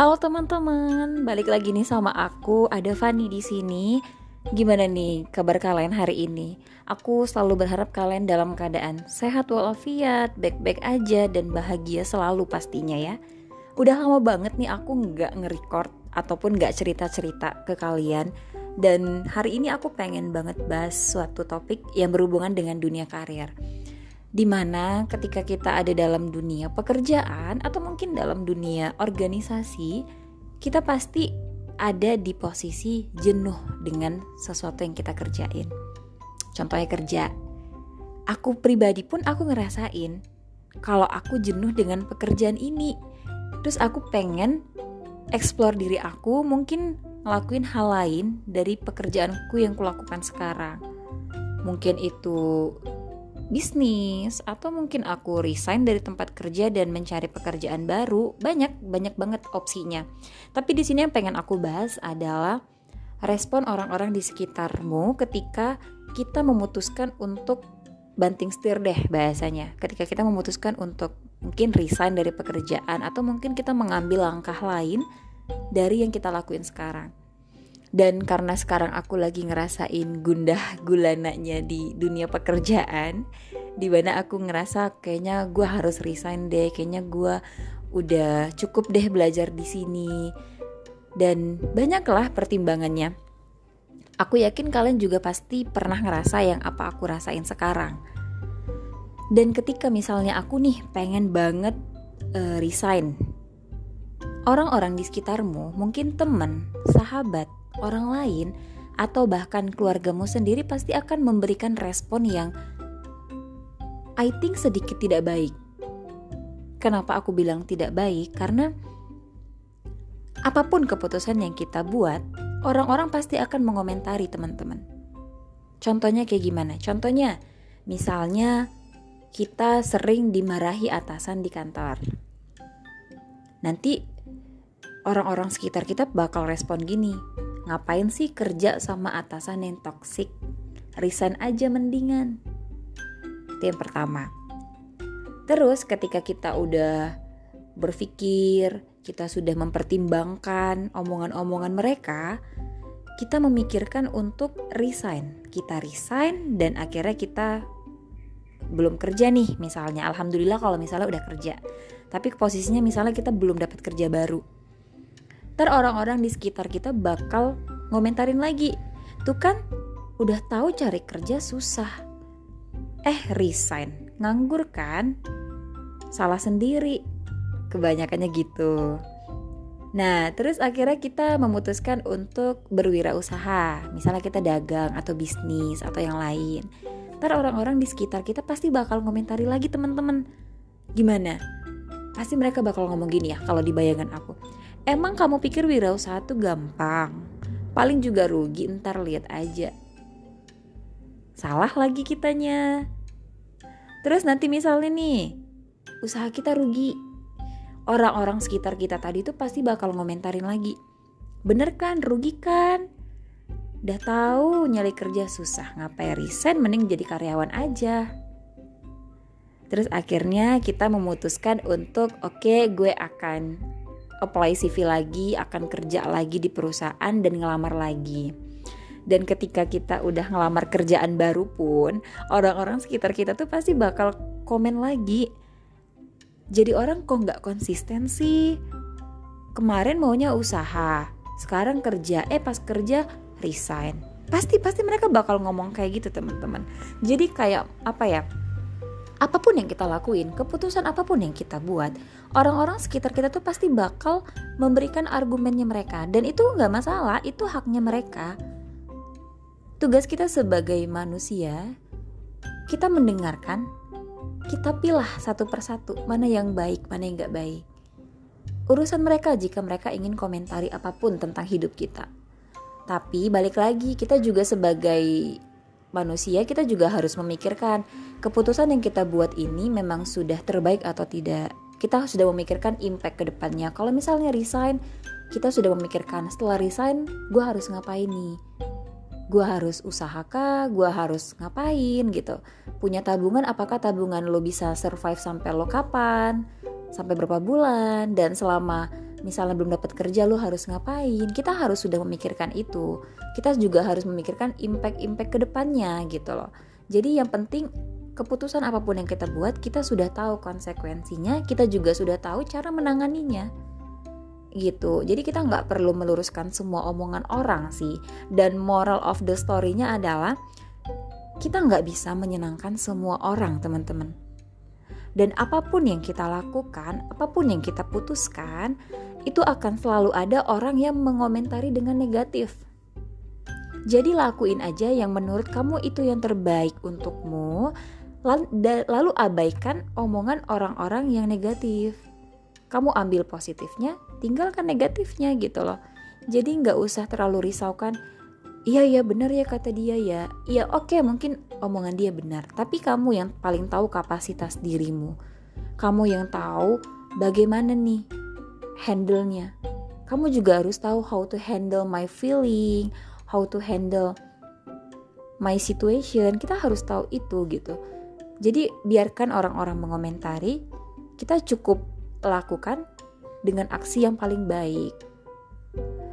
Halo teman-teman, balik lagi nih sama aku. Ada Fanny di sini. Gimana nih kabar kalian hari ini? Aku selalu berharap kalian dalam keadaan sehat walafiat, baik-baik aja dan bahagia selalu pastinya ya. Udah lama banget nih aku nggak nge-record ataupun nggak cerita-cerita ke kalian. Dan hari ini aku pengen banget bahas suatu topik yang berhubungan dengan dunia karir di mana ketika kita ada dalam dunia pekerjaan atau mungkin dalam dunia organisasi, kita pasti ada di posisi jenuh dengan sesuatu yang kita kerjain. Contohnya kerja. Aku pribadi pun aku ngerasain kalau aku jenuh dengan pekerjaan ini. Terus aku pengen explore diri aku, mungkin ngelakuin hal lain dari pekerjaanku yang kulakukan sekarang. Mungkin itu bisnis atau mungkin aku resign dari tempat kerja dan mencari pekerjaan baru banyak banyak banget opsinya. Tapi di sini yang pengen aku bahas adalah respon orang-orang di sekitarmu ketika kita memutuskan untuk banting setir deh bahasanya. Ketika kita memutuskan untuk mungkin resign dari pekerjaan atau mungkin kita mengambil langkah lain dari yang kita lakuin sekarang dan karena sekarang aku lagi ngerasain gundah gulananya di dunia pekerjaan di mana aku ngerasa kayaknya gue harus resign deh kayaknya gue udah cukup deh belajar di sini. Dan banyaklah pertimbangannya. Aku yakin kalian juga pasti pernah ngerasa yang apa aku rasain sekarang. Dan ketika misalnya aku nih pengen banget uh, resign orang-orang di sekitarmu mungkin teman sahabat orang lain atau bahkan keluargamu sendiri pasti akan memberikan respon yang I think sedikit tidak baik. Kenapa aku bilang tidak baik? Karena apa pun keputusan yang kita buat, orang-orang pasti akan mengomentari teman-teman. Contohnya kayak gimana? Contohnya, misalnya kita sering dimarahi atasan di kantor. Nanti orang-orang sekitar kita bakal respon gini, Ngapain sih kerja sama atasan yang toksik? Resign aja mendingan. Itu yang pertama. Terus ketika kita udah berpikir, kita sudah mempertimbangkan omongan-omongan mereka, kita memikirkan untuk resign. Kita resign dan akhirnya kita belum kerja nih misalnya. Alhamdulillah kalau misalnya udah kerja. Tapi posisinya misalnya kita belum dapat kerja baru ntar orang-orang di sekitar kita bakal ngomentarin lagi tuh kan udah tahu cari kerja susah eh resign nganggur kan salah sendiri kebanyakannya gitu Nah, terus akhirnya kita memutuskan untuk berwirausaha. Misalnya kita dagang atau bisnis atau yang lain. Ntar orang-orang di sekitar kita pasti bakal komentari lagi teman-teman. Gimana? Pasti mereka bakal ngomong gini ya kalau di bayangan aku. Emang kamu pikir wirausaha tuh gampang? Paling juga rugi, ntar lihat aja. Salah lagi kitanya. Terus nanti misalnya nih, usaha kita rugi. Orang-orang sekitar kita tadi tuh pasti bakal ngomentarin lagi. Bener kan, rugi kan? Udah tahu nyari kerja susah, ngapain resign mending jadi karyawan aja. Terus akhirnya kita memutuskan untuk oke okay, gue akan apply CV lagi, akan kerja lagi di perusahaan dan ngelamar lagi. Dan ketika kita udah ngelamar kerjaan baru pun, orang-orang sekitar kita tuh pasti bakal komen lagi. Jadi orang kok nggak konsisten sih? Kemarin maunya usaha, sekarang kerja, eh pas kerja resign. Pasti pasti mereka bakal ngomong kayak gitu teman-teman. Jadi kayak apa ya? Apa pun yang kita lakuin, keputusan apa pun yang kita buat, orang-orang sekitar kita tuh pasti bakal memberikan argumennya mereka dan itu nggak masalah, itu haknya mereka. Tugas kita sebagai manusia, kita mendengarkan, kita pilih satu persatu mana yang baik, mana yang nggak baik. Urusan mereka jika mereka ingin komentari apa pun tentang hidup kita. Tapi balik lagi, kita juga sebagai manusia kita juga harus memikirkan keputusan yang kita buat ini memang sudah terbaik atau tidak. Kita sudah memikirkan impact ke depannya. Kalau misalnya resign, kita sudah memikirkan setelah resign, gue harus ngapain nih? Gue harus usaha kah? Gue harus ngapain gitu? Punya tabungan, apakah tabungan lo bisa survive sampai lo kapan? Sampai berapa bulan? Dan selama misalnya belum dapat kerja lu harus ngapain? Kita harus sudah memikirkan itu. Kita juga harus memikirkan impact-impact ke depannya gitu loh. Jadi yang penting keputusan apa pun yang kita buat kita sudah tahu konsekuensinya kita juga sudah tahu cara menanganinya. Gitu. Jadi kita nggak perlu meluruskan semua omongan orang sih. Dan moral of the story-nya adalah kita nggak bisa menyenangkan semua orang teman-teman dan apa pun yang kita lakukan apa pun yang kita putuskan itu akan selalu ada orang yang mengomentari dengan negatif. Jadi lakuin aja yang menurut kamu itu yang terbaik untukmu, lalu abaikan omongan orang-orang yang negatif. Kamu ambil positifnya, tinggalkan negatifnya gitu loh. Jadi nggak usah terlalu risaukan. Iya ya benar ya kata dia ya. Iya oke okay, mungkin omongan dia benar. Tapi kamu yang paling tahu kapasitas dirimu. Kamu yang tahu bagaimana nih handle-nya. Kamu juga harus tahu how to handle my feeling, how to handle my situation. Kita harus tahu itu gitu. Jadi biarkan orang-orang mengomentari, kita cukup lakukan dengan aksi yang paling baik.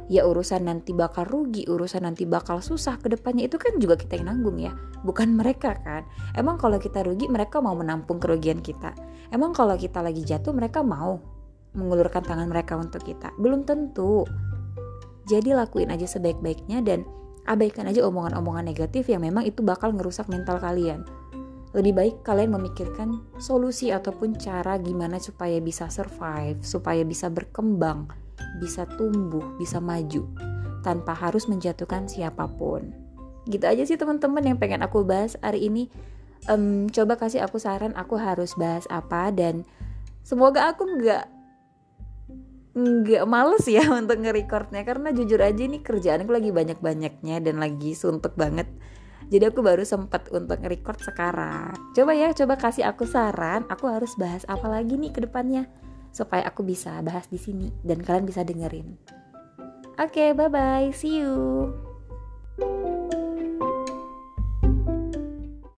Ya urusan nanti bakal rugi, urusan nanti bakal susah ke depannya itu kan juga kita yang nanggung ya, bukan mereka kan. Emang kalau kita rugi mereka mau menampung kerugian kita. Emang kalau kita lagi jatuh mereka mau mengulurkan tangan mereka untuk kita. Belum tentu. Jadi lakuin aja sebaik-baiknya dan abaikan aja omongan-omongan negatif yang memang itu bakal ngerusak mental kalian. Lebih baik kalian memikirkan solusi ataupun cara gimana supaya bisa survive, supaya bisa berkembang, bisa tumbuh, bisa maju tanpa harus menjatuhkan siapa pun. Gitu aja sih teman-teman yang pengen aku bahas hari ini. Um, coba kasih aku saran aku harus bahas apa dan semoga aku nggak nggak males ya untuk nge-recordnya karena jujur aja ini kerjaanku lagi banyak-banyaknya dan lagi suntuk banget jadi aku baru sempat untuk nge-record sekarang coba ya coba kasih aku saran aku harus bahas apa lagi nih ke depannya supaya aku bisa bahas di sini dan kalian bisa dengerin. Oke okay, bye bye see you